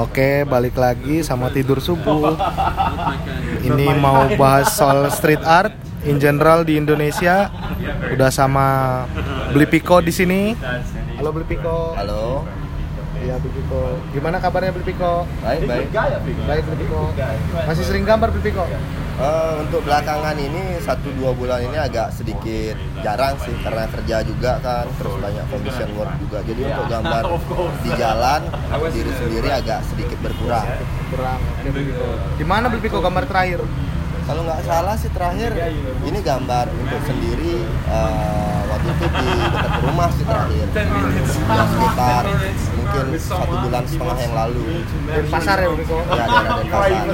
Oke, balik lagi sama tidur subuh. Ini mau bahas soal street art in general di Indonesia. Udah sama Beli Piko di sini. Halo Beli Piko. Halo, Iya Beli Piko. Gimana kabarnya Beli Piko? baik baik. Baik Beli Piko. Masih sering gambar Beli Piko? Eh, untuk belakangan ini satu dua bulan ini agak sedikit jarang sih karena kerja juga kan, terus banyak commission work juga. Jadi untuk gambar di jalan diri sendiri agak sedikit berkurang. Kurang. Oke Beli Piko. Di mana Beli Piko gambar terakhir? Kalau nggak salah sih terakhir ini gambar untuk sendiri eh, waktu itu di dekat rumah sih terakhir. Sekitar mungkin satu bulan setengah yang lalu. Di pasar ya Beli Piko? Ya daerah Denpasar.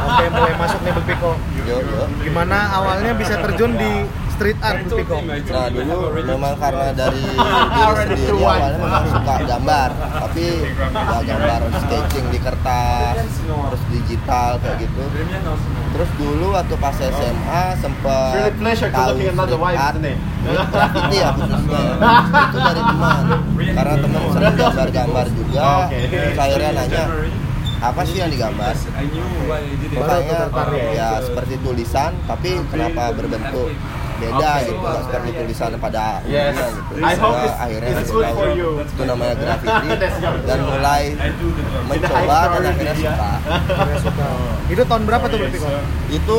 Oke, mulai masuk nih Piko. Yuk, yuk. Gimana awalnya bisa terjun di street art Beli Piko? Nah dulu memang karena dari diri sendiri awalnya memang suka gambar Tapi ya gambar sketching di kertas, terus digital kayak gitu Terus dulu waktu pas SMA sempet Really pleasure to tahu looking at another street wife, art isn't it? Graffiti ya khususnya Itu dari teman. Karena teman sering gambar-gambar juga. Oke. Terus akhirnya nanya apa sih yang digambar? Makanya tertarik. ya seperti tulisan tapi kenapa berbentuk beda gitu nggak seperti tulisan pada Yes. umumnya gitu. I hope Sehingga it's- akhirnya it's saya good for you. itu namanya graffiti dan mulai mencoba dan akhirnya suka. Itu tahun berapa tuh Piko? itu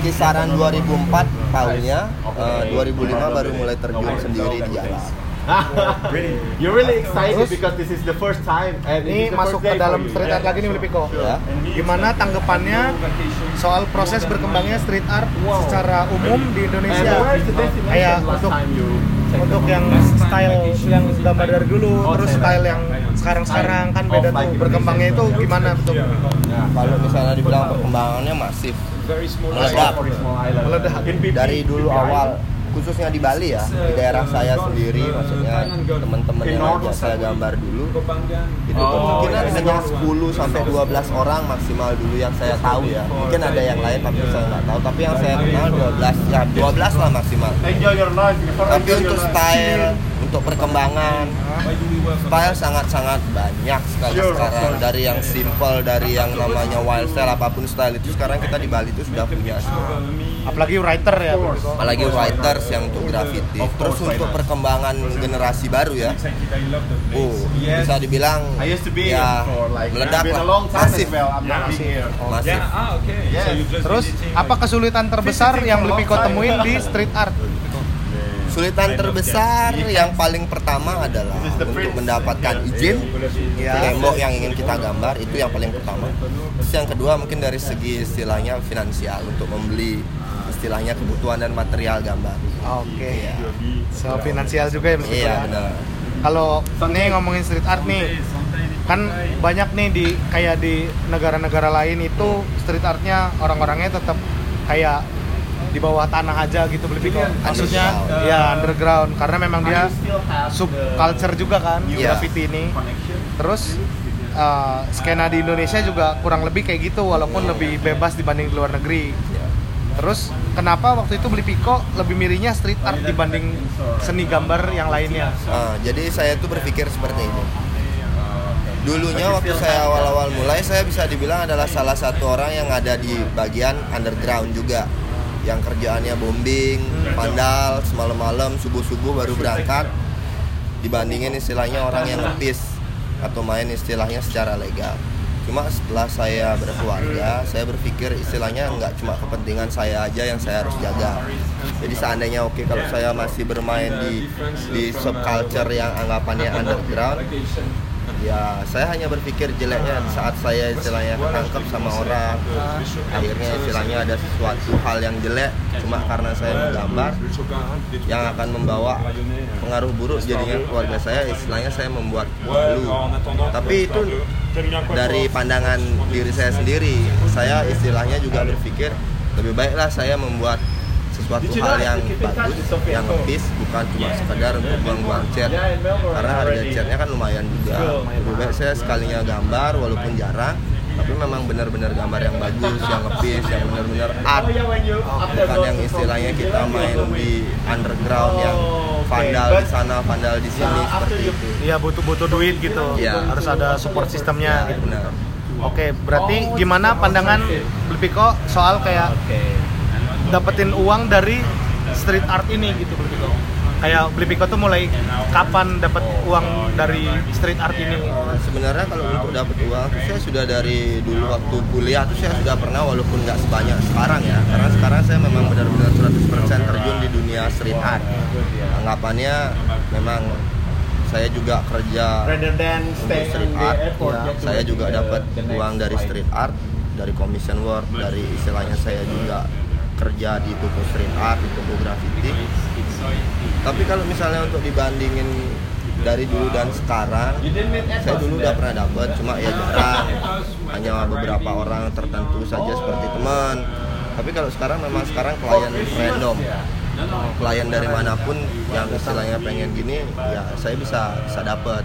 kisaran 2004 tahunnya eh, 2005 baru mulai terjun sendiri di jalan You're really excited Terus? because this is the first time and Ini masuk ke dalam you. street art lagi nih Beli Piko. ya Gimana tanggapannya soal proses berkembangnya street art secara umum di Indonesia? Kayak untuk you untuk yang style yang gambar dari dulu, Oh, terus style yang sekarang-sekarang kan beda tuh. Berkembangnya itu gimana tuh? kalau misalnya dibilang perkembangannya masif meledak. Meledak. Dari dulu awal khususnya di Bali ya di daerah saya sendiri maksudnya teman-teman yang ajak saya gambar dulu. Itu Oh, kemungkinan iya. hanya 10 sampai 12 orang maksimal dulu yang saya tahu ya. Mungkin ada yang lain tapi saya nggak tahu. Tapi yang saya kenal 12 ya 12 lah maksimal. Tapi untuk style untuk perkembangan style sangat-sangat banyak sekali sekarang. Dari yang simple dari yang namanya wild style apa pun style itu sekarang kita di Bali itu sudah punya semua Apalagi writer ya apalagi writers yang untuk graffiti terus untuk perkembangan generasi baru ya. Oh bisa dibilang ya meledak lah. masif. masif. Yes. Terus apa kesulitan terbesar yang Beli Piko temuin di street art? Kesulitan terbesar yang paling pertama adalah untuk mendapatkan izin Ya. tembok yang ingin kita gambar itu yang paling pertama. Terus yang kedua mungkin dari segi istilahnya finansial untuk membeli istilahnya kebutuhan dan material gambar. Oke. So finansial juga ya Iya ya? benar. Kalau nih ngomongin street art nih, kan banyak nih di kayak di negara-negara lain itu street artnya orang-orangnya tetap kayak di bawah tanah aja gitu beli Piko. Maksudnya Underground. ya underground karena memang dia sub culture juga kan Iya. graffiti ini. Terus uh, skena di Indonesia juga kurang lebih kayak gitu walaupun lebih bebas dibanding di luar negeri. Ya. Terus kenapa waktu itu beli Piko lebih milihnya street art dibanding seni gambar yang lainnya? Ah, jadi saya tuh berpikir seperti ini. Dulunya waktu saya awal-awal mulai saya bisa dibilang adalah salah satu orang yang ada di bagian underground juga yang kerjaannya bombing, pandal, semalam-malam, subuh-subuh baru berangkat dibandingin istilahnya orang yang ngepis atau main istilahnya secara legal. Cuma setelah saya berkeluarga, saya berpikir istilahnya nggak cuma kepentingan saya aja yang saya harus jaga. Jadi seandainya oke kalau saya masih bermain di di subculture yang anggapannya underground, ya saya hanya berpikir jeleknya saat saya istilahnya ketangkep sama orang. Akhirnya istilahnya ada sesuatu hal yang jelek cuma karena saya menggambar yang akan membawa pengaruh buruk jadinya keluarga saya. Istilahnya saya membuat malu. Tapi itu dari pandangan diri saya sendiri. Saya istilahnya juga berpikir lebih baiklah saya membuat sesuatu hal yang bagus yang lebih bukan cuma sekedar untuk buang-buang cat karena harga catnya kan lumayan juga lebih baik saya sekalinya gambar walaupun jarang tapi memang benar-benar gambar yang bagus yang ngepiece yang benar-benar art. Bukan yang istilahnya kita main di underground yang vandal di sana vandal di sini seperti itu. Iya butuh butuh duit gitu. Iya. Harus ada support sistemnya ya gitu. benar. Oke, berarti gimana pandangan Blipiko soal kayak dapetin uang dari street art ini gitu Kayak Blipiko tuh mulai kapan dapat uang dari street art ini? sebenarnya kalau untuk dapat uang tuh saya sudah dari dulu waktu kuliah tuh saya sudah pernah walaupun nggak sebanyak sekarang ya. Karena sekarang saya memang benar-benar 100% terjun di dunia street art. Anggapannya memang saya juga kerja untuk street art ya, to saya juga dapat uang dari street art dari commission work dari istilahnya saya juga kerja di toko street art di toko graffiti tapi kalau misalnya untuk dibandingin dari dulu dan sekarang saya dulu udah pernah dapat cuma ya jarang. Hanya beberapa orang tertentu saja seperti teman. Tapi kalau sekarang memang sekarang klien random. Klien dari mana pun yang istilahnya pengen gini ya saya bisa bisa dapat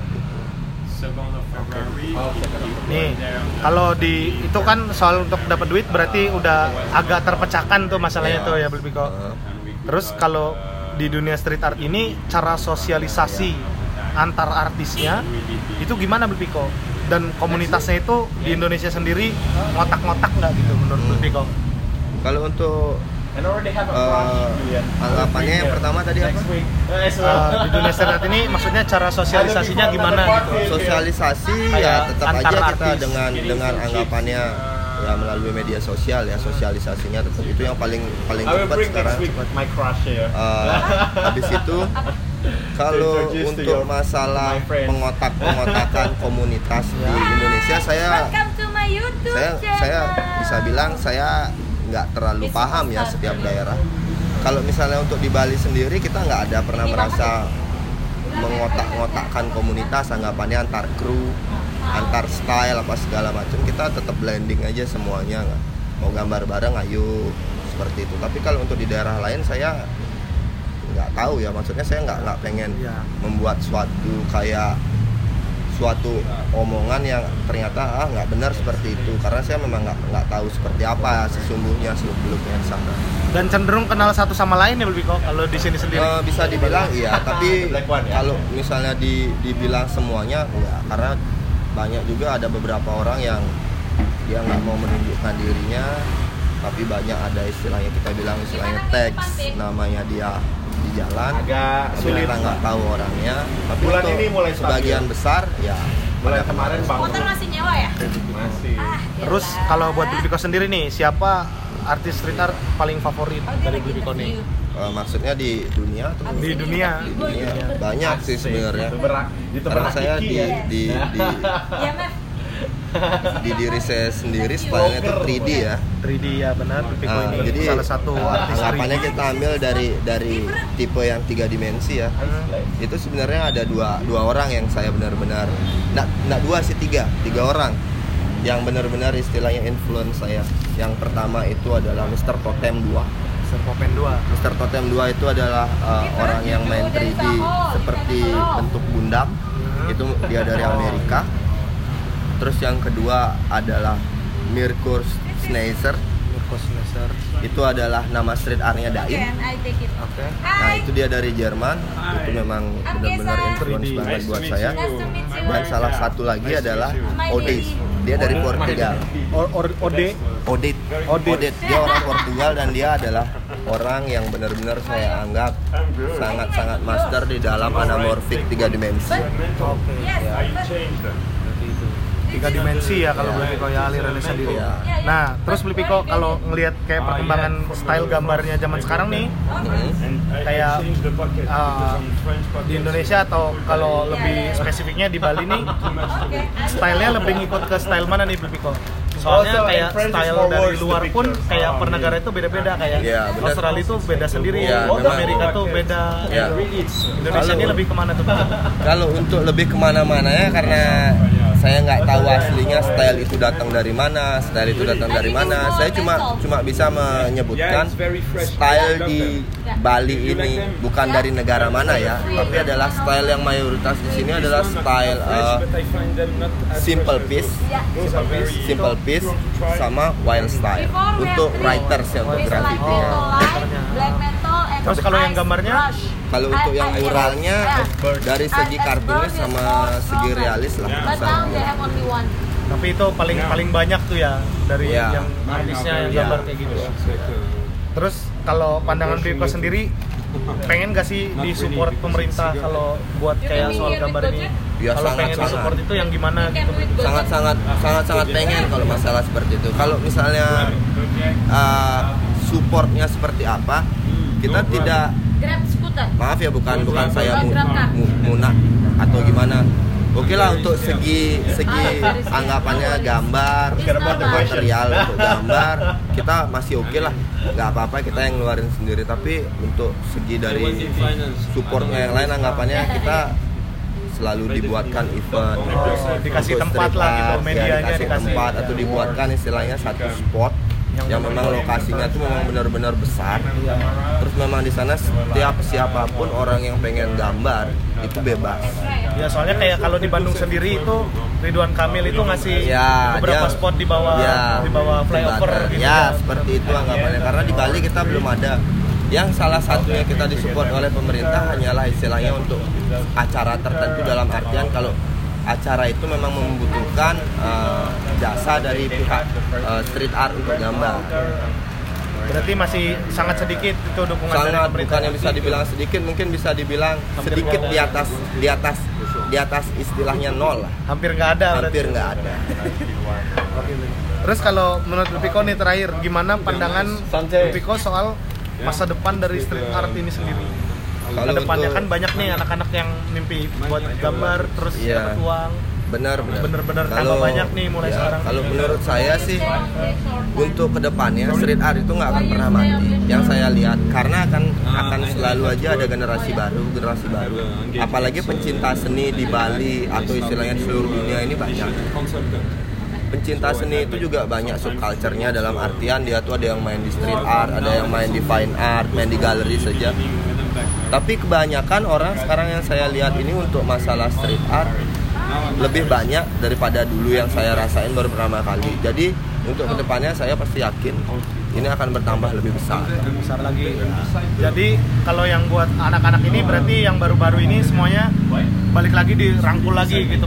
Nih, kalau di itu kan soal untuk dapat duit berarti udah agak terpecahkan tuh masalahnya Iya. tuh ya Blipiko. Terus kalau di dunia street art ini cara sosialisasi antar artisnya itu gimana Blipiko? Dan komunitasnya itu di Indonesia sendiri ngotak-ngotak nggak gitu menurut Hmm. Blipiko? kalau untuk eh, anggapannya yang pertama tadi apa. Uh, di dunia street art ini maksudnya cara sosialisasinya gimana gitu? sosialisasi ya tetap antar aja kita artis. dengan dengan anggapannya ya melalui media sosial ya sosialisasinya tetap itu yang paling paling cepat sekarang. my crush here. Eh, habis itu kalau untuk masalah pengotak pengotakan komunitas di Indonesia saya Welcome to my YouTube saya channel. saya bisa bilang saya nggak terlalu paham ya setiap daerah. Kalau misalnya untuk di Bali sendiri kita nggak ada pernah merasa mengotak-ngotakkan komunitas anggapannya antar kru antar style apa segala macam kita tetap blending aja semuanya nggak mau gambar bareng ayo seperti itu tapi kalau untuk di daerah lain saya nggak tahu ya maksudnya saya nggak nggak pengen Ya. membuat suatu kayak suatu omongan yang ternyata ah nggak benar seperti itu karena saya memang nggak nggak tahu seperti apa sesungguhnya seluk beluknya di sana Dan cenderung kenal satu sama lain ya Blipiko kalau di sini sendiri. Eh, bisa dibilang iya tapi The black one, ya? kalau misalnya di, dibilang semuanya enggak karena banyak juga ada beberapa orang yang dia nggak mau menunjukkan dirinya tapi banyak ada istilahnya kita bilang istilahnya teks namanya dia di jalan Agak tapi sulit. kita nggak tahu orangnya tapi Bulan ini mulai stabil. sebagian besar ya Mulai kemarin bang. Motor masih nyewa ya? Masih. Ah, Terus kalau buat Blipiko sendiri nih, siapa artis street art paling favorit dari nih? interview. Eh, maksudnya di dunia atau Di dunia. di dunia ya. banyak sih sebenarnya karena saya di ya. di di Ya, Mef. di diri saya sendiri stylenya itu 3D ya 3D ya benar, Nah, ini jadi salah satu artis anggapannya 3D. kita ambil dari dari tipe yang tiga dimensi ya itu sebenarnya ada dua dua orang yang saya benar-benar nggak nggak dua sih tiga tiga orang yang benar-benar istilahnya influence saya yang pertama itu adalah Mr. Totem 2 Serpopen 2. Mr. Totem 2 itu adalah uh, orang yang main 3D seperti bentuk bundam itu dia dari Amerika terus yang kedua adalah Mirko Schneiser Mirko Schneiser. itu adalah nama street artnya Daim. Nah itu dia dari Jerman, itu memang benar-benar influence 3D. banget buat saya. Dan salah satu lagi adalah Odis, dia dari Portugal. Or, or, Ode Odit, Odit, dia orang Portugal dan dia adalah orang yang benar-benar saya anggap sangat-sangat master di dalam anamorphic tiga dimensi. Oke. Yes. ya, seperti itu. Tiga dimensi ya kalau Blipiko ya alirannya sendiri. Iya. Nah, terus Blipiko kalau ngelihat kayak perkembangan style gambarnya zaman sekarang nih, kayak uh, di Indonesia atau kalau lebih spesifiknya di Bali nih, stylenya lebih ngikut ke style mana nih Blipiko? Soalnya Also, kayak in France style dari luar pun kayak Oh, per iya. negara itu beda-beda kayak Iya, benar. Australia itu beda sendiri, Iya, memang. Amerika tuh beda. Iya. Indonesia ini lebih ke mana tuh? Kalau untuk lebih ke mana-mana ya karena saya nggak tahu aslinya style itu datang dari mana, style itu datang dari mana. Saya cuma cuma bisa menyebutkan style di Bali ini bukan dari negara mana ya, tapi adalah style yang mayoritas di sini adalah style uh, simple piece, simple piece sama wild style untuk writers ya untuk grafiknya. Terus kalau yang gambarnya? Kalau untuk yang muralnya dari segi kartunis sama segi realis lah. Tapi itu paling paling banyak tuh ya dari yang artisnya yang gambar kayak gitu. Terus kalau pandangan Biko sendiri pengen gak sih disupport pemerintah kalau buat kayak soal gambar ini? Ya, kalau sangat, pengen sangat. disupport itu yang gimana gitu? sangat sangat sangat sangat pengen kalau masalah seperti itu. Kalau misalnya uh, supportnya seperti apa, kita tidak Maaf ya bukan bukan saya mu, munak atau gimana. Oke lah untuk segi segi anggapannya gambar material untuk gambar kita masih oke lah. Nggak apa-apa kita yang ngeluarin sendiri. Tapi untuk segi dari supportnya yang lain anggapannya kita selalu dibuatkan event. Oh, dikasih untuk tempat lah gitu, ya, dikasih dikasih. tempat atau dibuatkan istilahnya satu spot Yang yang, memang lokasinya tuh memang benar-benar besar. Terus memang di sana setiap siapa pun orang yang pengen gambar itu bebas. Ya soalnya kayak kalau di Bandung sendiri itu Ridwan Kamil itu ngasih ya beberapa dia- spot di bawah ya, di bawah flyover jembatan. gitu. ya seperti itu anggapannya. Karena di Bali kita belum ada. Yang salah satunya kita disupport oleh pemerintah hanyalah istilahnya untuk acara tertentu dalam artian kalau acara itu memang membutuhkan eh, jasa dari pihak eh, street art untuk gambar Berarti masih sangat sedikit itu dukungan dari sangat pemerintah. bukan yang bisa dibilang sedikit mungkin bisa dibilang sedikit di atas di atas di atas istilahnya nol lah Hampir nggak ada berarti. hampir nggak ada Terus kalau menurut Lupiko nih terakhir, gimana pandangan Lupiko soal masa depan dari street art ini sendiri? Kalau Ke depannya untuk- kan banyak nih anak-anak yang mimpi buat gambar terus Iya. dapat uang. Benar benar. Bener-bener tambah banyak nih mulai ya, sekarang. kalau menurut saya sih untuk ke depannya street art itu nggak akan pernah mati. Yang saya lihat karena akan akan selalu aja ada generasi baru generasi baru. Apalagi pencinta seni di Bali atau istilahnya seluruh dunia ini banyak. Pencinta seni itu juga banyak subculture-nya dalam artian dia tuh ada yang main di street art ada yang main di fine art main di galeri saja. Tapi kebanyakan orang sekarang yang saya lihat ini untuk masalah street art lebih banyak daripada dulu yang saya rasain baru pertama kali. Jadi untuk ke depannya saya pasti yakin ini akan bertambah lebih besar. besar lagi. Jadi kalau yang buat anak-anak ini berarti yang baru-baru ini semuanya balik lagi dirangkul lagi gitu.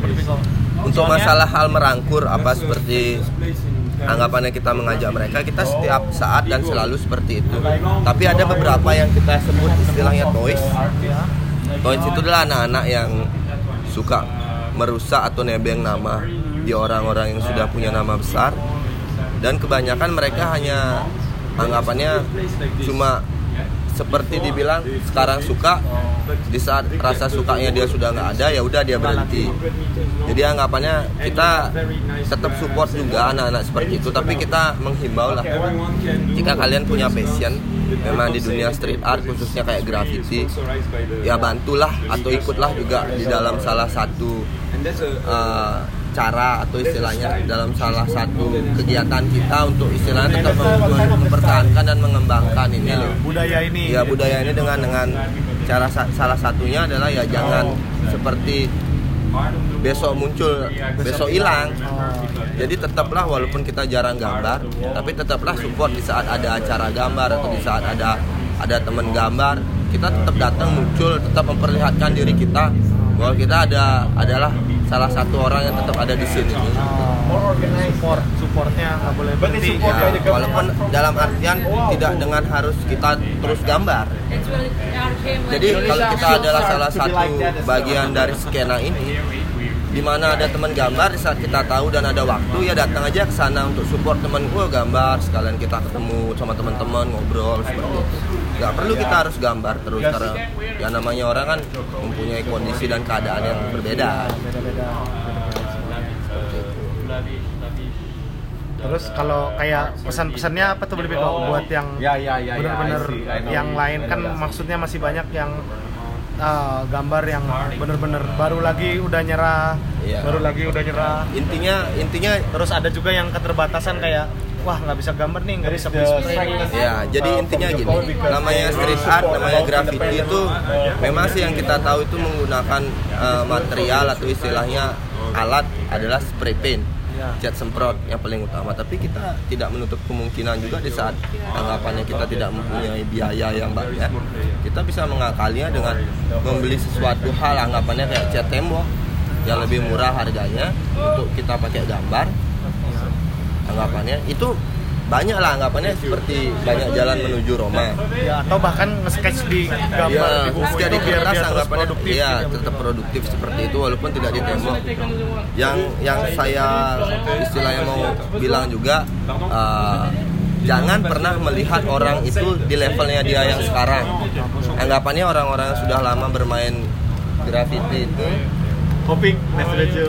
Untuk masalah hal merangkur apa seperti anggapannya kita mengajak mereka, kita setiap saat dan selalu seperti itu. Tapi ada beberapa yang kita sebut istilahnya toys. Ya. Toys itu adalah anak-anak yang suka merusak atau nebeng nama di orang-orang yang sudah punya nama besar. Dan kebanyakan mereka hanya anggapannya cuma seperti dibilang sekarang suka di saat rasa sukanya dia sudah nggak ada ya udah dia berhenti. Jadi anggapannya kita tetap support juga anak-anak seperti itu tapi kita menghimbau lah. Jika kalian punya passion memang di dunia street art khususnya kayak graffiti ya bantulah atau ikutlah juga di dalam salah satu uh, cara atau istilahnya dalam salah satu kegiatan kita untuk istilahnya tetap mem- mem- mempertahankan dan mengembangkan ini. Loh budaya ini. ya budaya ini dengan dengan cara sa- salah satunya adalah ya jangan seperti besok muncul besok hilang. Jadi tetaplah walaupun kita jarang gambar tapi tetaplah support di saat ada acara gambar atau di saat ada ada teman gambar kita tetap datang muncul tetap memperlihatkan diri kita bahwa kita ada adalah salah satu orang yang tetap ada di sini organized. Support, supportnya nggak boleh berhenti. ya, walaupun dalam artian tidak dengan harus kita terus gambar Jadi kalau kita adalah salah satu bagian dari skena ini, di mana ada teman gambar di saat kita tahu dan ada waktu ya datang aja ke sana untuk support teman gue gambar sekalian kita ketemu sama teman-teman ngobrol seperti itu. Gak perlu kita harus gambar terus karena ya namanya orang kan mempunyai kondisi dan keadaan yang berbeda. Beda-beda. Terus kalau kayak pesan-pesannya apa tuh lebih buat yang Ya, ya, ya, ya, benar-benar yang lain kan maksudnya masih banyak yang uh, gambar yang bener-bener baru lagi udah nyerah Iya. baru lagi udah nyerah intinya intinya terus ada juga yang keterbatasan kayak wah nggak bisa gambar nih nggak bisa beli spray Ya, jadi intinya gini, namanya street art, namanya graffiti itu memang sih yang kita tahu itu menggunakan eh, material atau istilahnya alat adalah spray paint, Ya. cat semprot yang paling utama. Tapi kita tidak menutup kemungkinan juga di saat anggapannya kita tidak mempunyai biaya yang banyak, kita bisa mengakalinya dengan membeli sesuatu hal anggapannya kayak cat tembok yang lebih murah harganya untuk kita pakai gambar anggapannya. Itu banyak lah anggapannya seperti banyak jalan menuju Roma. Ya atau bahkan nge-sketch di gambar ya di buku itu biar dia terus anggapannya. produktif ya gitu. tetap produktif seperti itu walaupun tidak di tembok yang yang saya istilahnya mau bilang juga eh, jangan pernah melihat orang itu di levelnya dia yang sekarang. Anggapannya orang-orang yang sudah lama bermain graffiti itu Hoping, next aja.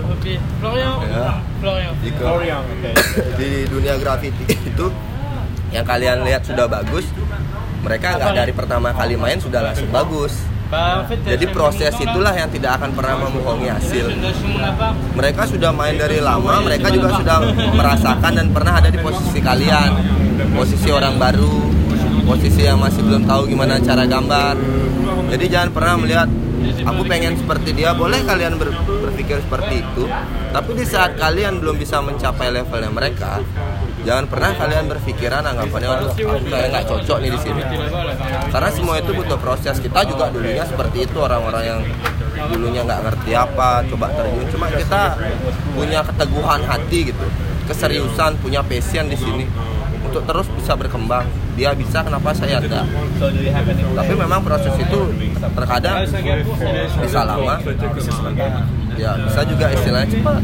Florian. ya, Florian. jika Korean, oke. di dunia graffiti itu yang kalian lihat sudah bagus mereka nggak dari pertama kali main sudah langsung bagus. Jadi proses itulah yang tidak akan pernah membohongi hasil. mereka sudah main dari lama mereka juga sudah merasakan dan pernah ada di posisi kalian. Posisi orang baru posisi yang masih belum tahu gimana cara gambar. Jadi jangan pernah melihat aku pengen seperti dia. Boleh kalian ber- berpikir seperti itu. Tapi di saat kalian belum bisa mencapai levelnya mereka jangan pernah kalian berpikiran anggapannya "Waduh, aku kayak nggak cocok nih di sini. Karena semua itu butuh proses. Kita juga dulunya seperti itu orang-orang yang dulunya nggak ngerti apa coba terjun. Cuma kita punya keteguhan hati gitu keseriusan punya passion di sini untuk terus bisa berkembang dia bisa kenapa saya enggak? Tapi memang proses itu terkadang bisa lama. Ya bisa juga istilahnya cepat.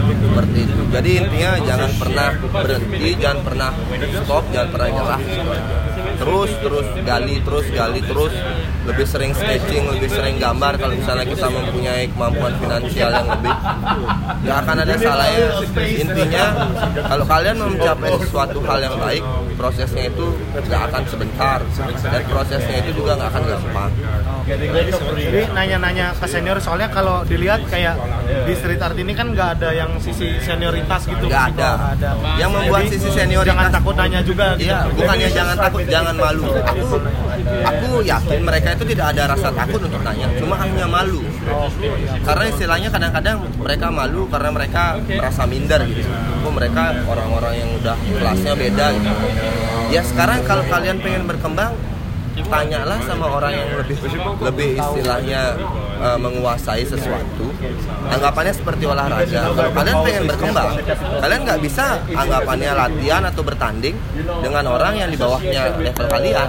Seperti itu. Jadi intinya jangan pernah berhenti jangan pernah stop jangan pernah nyerah. Terus terus gali terus gali terus lebih sering sketching lebih sering gambar kalau misalnya kita mempunyai kemampuan finansial yang lebih nggak akan ada salahnya intinya kalau kalian mau mencapai sesuatu hal yang baik prosesnya itu nggak akan sebentar dan prosesnya itu juga nggak akan gampang Jadi nanya-nanya ke senior soalnya kalau dilihat kayak di street art ini kan nggak ada yang sisi senioritas gitu. Nggak ada. Nggak ada. Yang membuat Jadi, sisi senioritas- Jangan takut nanya juga. gitu. Iya, bukannya jangan takut, jangan malu. Aku aku yakin mereka itu tidak ada rasa takut untuk nanya, cuma hanya malu. Karena istilahnya kadang-kadang mereka malu karena mereka merasa minder gitu. Oh, mereka orang-orang yang udah kelasnya beda gitu. Ya sekarang kalau kalian pengen berkembang, tanyalah sama orang yang lebih lebih istilahnya eh, menguasai sesuatu anggapannya seperti olahraga. Kalau kalian pengen berkembang kalian nggak bisa anggapannya latihan atau bertanding dengan orang yang di bawahnya level kalian.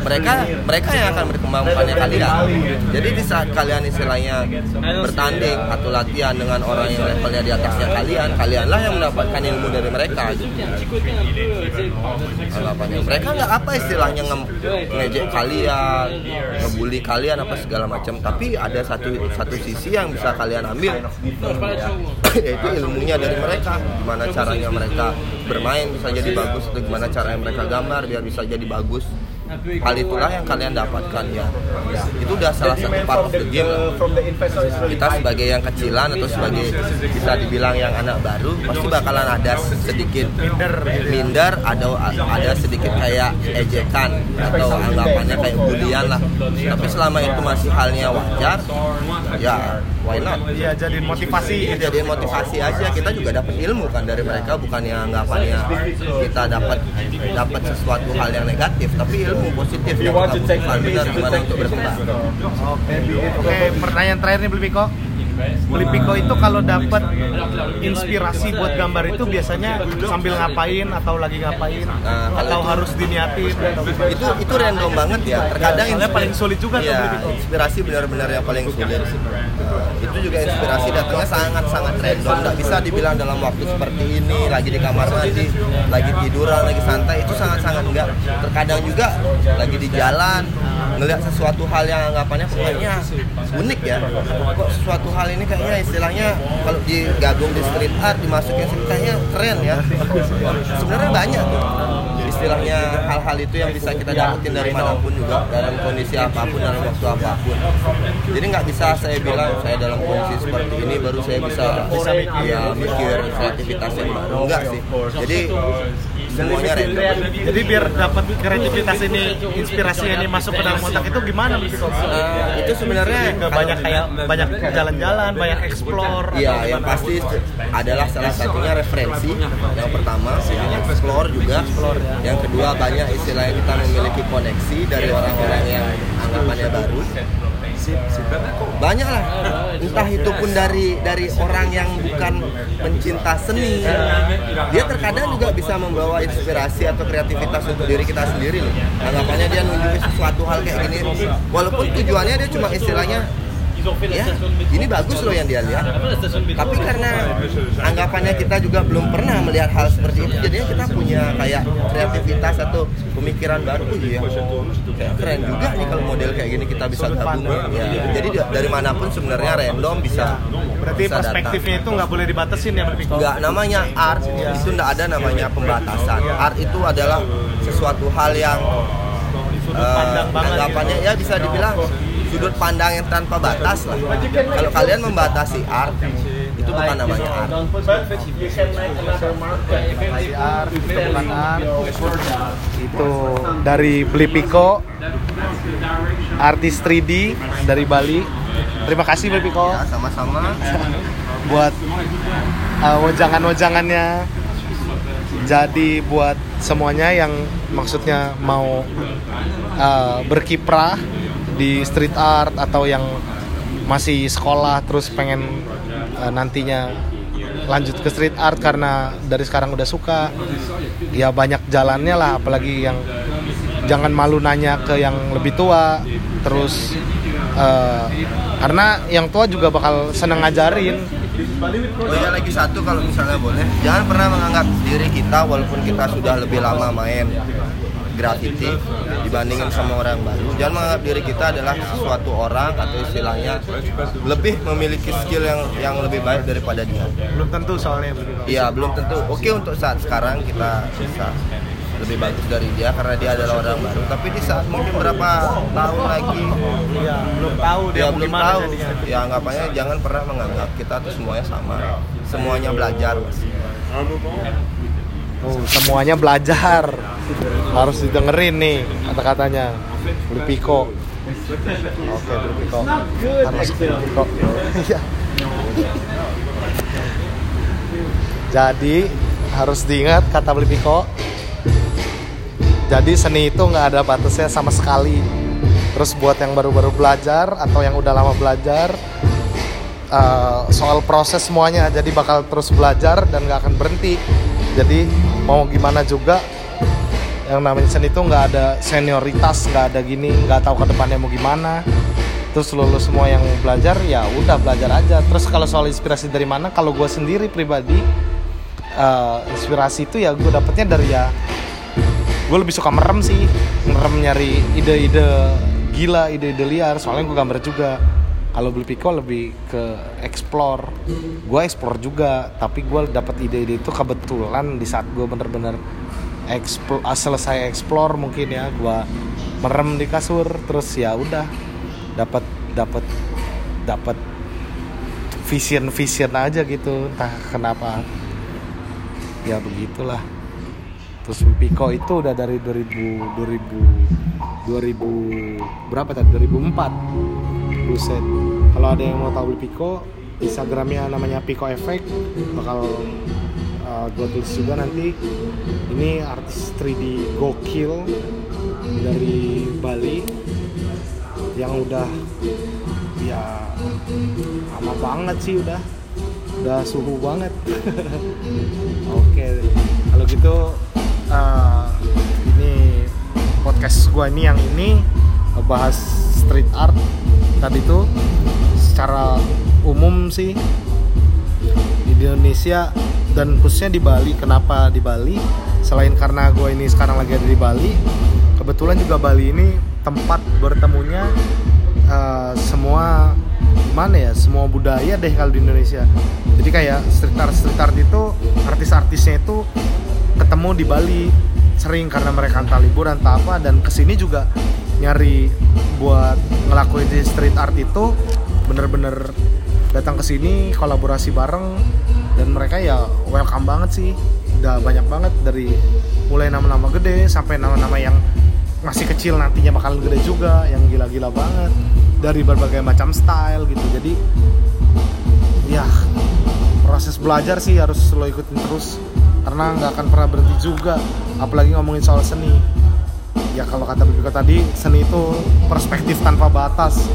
Mereka mereka yang akan berkembang bukannya kalian. Jadi di saat kalian istilahnya bertanding atau latihan dengan orang yang levelnya di atasnya kalian kalianlah yang mendapatkan ilmu dari mereka. Anggapannya. Mereka nggak apa istilahnya nge ngejek kalian ngebully kalian apa segala macam tapi ada satu satu sisi yang bisa kalian ambil. Yaitu ilmunya dari mereka. Gimana caranya mereka bermain bisa jadi bagus atau gimana caranya mereka gambar biar bisa jadi bagus hal itulah yang kalian dapatkan ya itu udah salah satu part of the game kita sebagai yang kecilan atau sebagai bisa dibilang yang anak baru pasti bakalan ada sedikit Minder gitu ya. ada ada sedikit kayak ejekan atau anggapannya kayak bulian lah tapi selama itu masih halnya wajar ya why not Iya jadi motivasi. jadi motivasi aja kita juga dapat ilmu kan dari mereka bukan yang anggapannya kita dapat dapat sesuatu hal yang negatif tapi ilmu positif yang kita butuhkan untuk berkembang Oke, oke. Pertanyaan terakhir nih Beli Piko. Beli Piko itu kalau dapat inspirasi buat gambar itu biasanya sambil ngapain atau lagi ngapain kalau atau itu- harus diniatin atau itu itu random banget ya. Terkadang inspi- paling sulit juga tuh Iya, inspirasi benar-benar yang paling sulit. Uh, itu juga inspirasi datangnya sangat-sangat random. Nggak bisa dibilang dalam waktu seperti ini lagi di kamar mandi lagi tiduran lagi santai. Itu sangat-sangat enggak terkadang juga lagi di jalan ngelihat sesuatu hal yang anggapannya kayaknya unik ya. Kok sesuatu hal ini kayaknya istilahnya kalau digabung di street art dimasukin sini kayaknya keren ya. Sebenarnya banyak tuh istilahnya hal-hal itu yang bisa kita dapetin dari mana pun juga dalam kondisi apa pun dalam waktu apa pun. Jadi nggak bisa saya bilang saya dalam kondisi seperti ini baru saya bisa bisa ya, mikir kreativitas yang baru. Enggak sih. Jadi semuanya random Jadi biar dapat kreativitas ini, inspirasi ini masuk ke dalam otak itu gimana? Eh, itu sebenarnya banyak kayak banyak jalan-jalan, banyak explore. Iya, yang pasti adalah salah satunya referensi. Yang pertama, yang explore juga. Yang kedua, banyak istilahnya kita memiliki koneksi dari orang-orang yang anggapannya baru. Banyak lah, entah itu pun dari dari orang yang bukan pencinta seni. Dia terkadang juga bisa membawa inspirasi atau kreativitas untuk diri kita sendiri loh. Anggapannya dia nunjukin sesuatu hal kayak gini, walaupun tujuannya dia cuma istilahnya ya ini bagus loh yang dia lihat. Tapi karena anggapannya kita juga belum pernah melihat hal seperti itu jadinya kita punya kayak kreativitas atau pemikiran baru. Oh iya. Kayak keren juga nih kalau model kayak gini kita bisa gabung. ya jadi da- dari mana pun sebenarnya random bisa Berarti bisa datang. perspektifnya itu nggak boleh dibatasin ya Biko? nggak namanya art itu nggak ada namanya pembatasan. Art itu adalah sesuatu hal yang eh, banget. anggapannya ya bisa dibilang sudut pandang yang tanpa batas lah kalau kalian membatasi art itu bukan namanya art itu bukan art. Itu dari Beli Piko, artis 3D dari Bali. Terima kasih Beli Piko ya sama-sama buat uh, wejangan-wejangannya. Jadi buat semuanya yang maksudnya mau uh, berkiprah di street art atau yang masih sekolah terus pengen uh, nantinya lanjut ke street art karena dari sekarang udah suka ya banyak jalannya lah. Apalagi yang jangan malu nanya ke yang lebih tua terus uh, karena yang tua juga bakal seneng ngajarin. Oh ya lagi satu kalau misalnya boleh. Jangan pernah menganggap diri kita walaupun kita sudah lebih lama main graffiti dibandingin sama orang baru jangan menganggap diri kita adalah suatu orang atau istilahnya lebih memiliki skill yang yang lebih baik daripada dia belum tentu soalnya Iya belum tentu. Oke untuk saat sekarang kita bisa lebih bagus dari dia karena dia adalah orang baru. Tapi di saat mungkin berapa tahun lagi Iya, belum tahu dia dia belum tahu. jadinya. Ya anggapannya jangan pernah menganggap kita tuh semuanya sama. Semuanya belajar. Oh, semuanya belajar. Harus didengerin nih kata-katanya. Beli Piko. Oke, Beli Piko. Masuk Beli Piko. Iya. Jadi harus diingat kata Beli Piko. Jadi seni itu nggak ada batasnya sama sekali. Terus buat yang baru-baru belajar atau yang udah lama belajar, uh, soal proses semuanya jadi bakal terus belajar dan nggak akan berhenti jadi mau gimana juga yang namanya seni itu nggak ada senioritas nggak ada gini nggak tahu ke depannya mau gimana. Terus lulus semua yang belajar ya udah belajar aja. Terus kalau soal inspirasi dari mana? Kalau gue sendiri pribadi uh, inspirasi itu ya gue dapetnya dari ya gue lebih suka merem sih. Merem nyari ide-ide gila ide-ide liar. Soalnya gue gambar juga. Kalau beli Pico lebih ke explore. Gue explore juga tapi gue dapat ide-ide itu kebetulan di saat gue bener-bener explore, selesai explore mungkin ya gue merem di kasur terus ya udah dapat dapat dapat vision vision aja gitu entah kenapa. Ya begitulah. Terus Pico itu udah dari 2000 2000 2000 berapa tadi? 2004 buset. Kalau ada yang mau tahu Pico Instagramnya namanya Pico Effect bakal uh, gue tulis juga nanti. Ini artis 3D gokil dari Bali yang udah ya lama banget sih udah. Udah suhu banget. Oke kalau gitu uh, ini podcast gua ini yang ini bahas street art tadi tuh secara umum sih di Indonesia dan khususnya di Bali. Kenapa di Bali? Selain karena gue ini sekarang lagi ada di Bali kebetulan juga Bali ini tempat bertemunya uh, semua gimana ya semua budaya deh kalau di Indonesia. Jadi kayak street art street art itu artis-artisnya itu ketemu di Bali sering karena mereka entah liburan entah apa dan ke sini juga nyari buat ngelakuin street art itu bener-bener datang ke sini kolaborasi bareng dan mereka ya welcome banget sih. Udah banyak banget dari mulai nama-nama gede sampai nama-nama yang masih kecil nantinya bakalan gede juga yang gila-gila banget. Dari berbagai macam style gitu. Jadi ya proses belajar sih harus lo ikutin terus. Karena nggak akan pernah berhenti juga. Apalagi ngomongin soal seni. Ya kalau kata Bibika tadi seni itu perspektif tanpa batas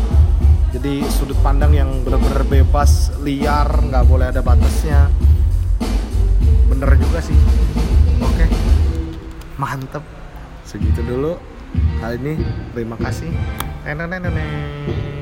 jadi sudut pandang yang benar-benar bebas liar nggak boleh ada batasnya. Bener juga sih. Oke. Mantep. Segitu dulu. Kali ini terima kasih. Nenenenenen.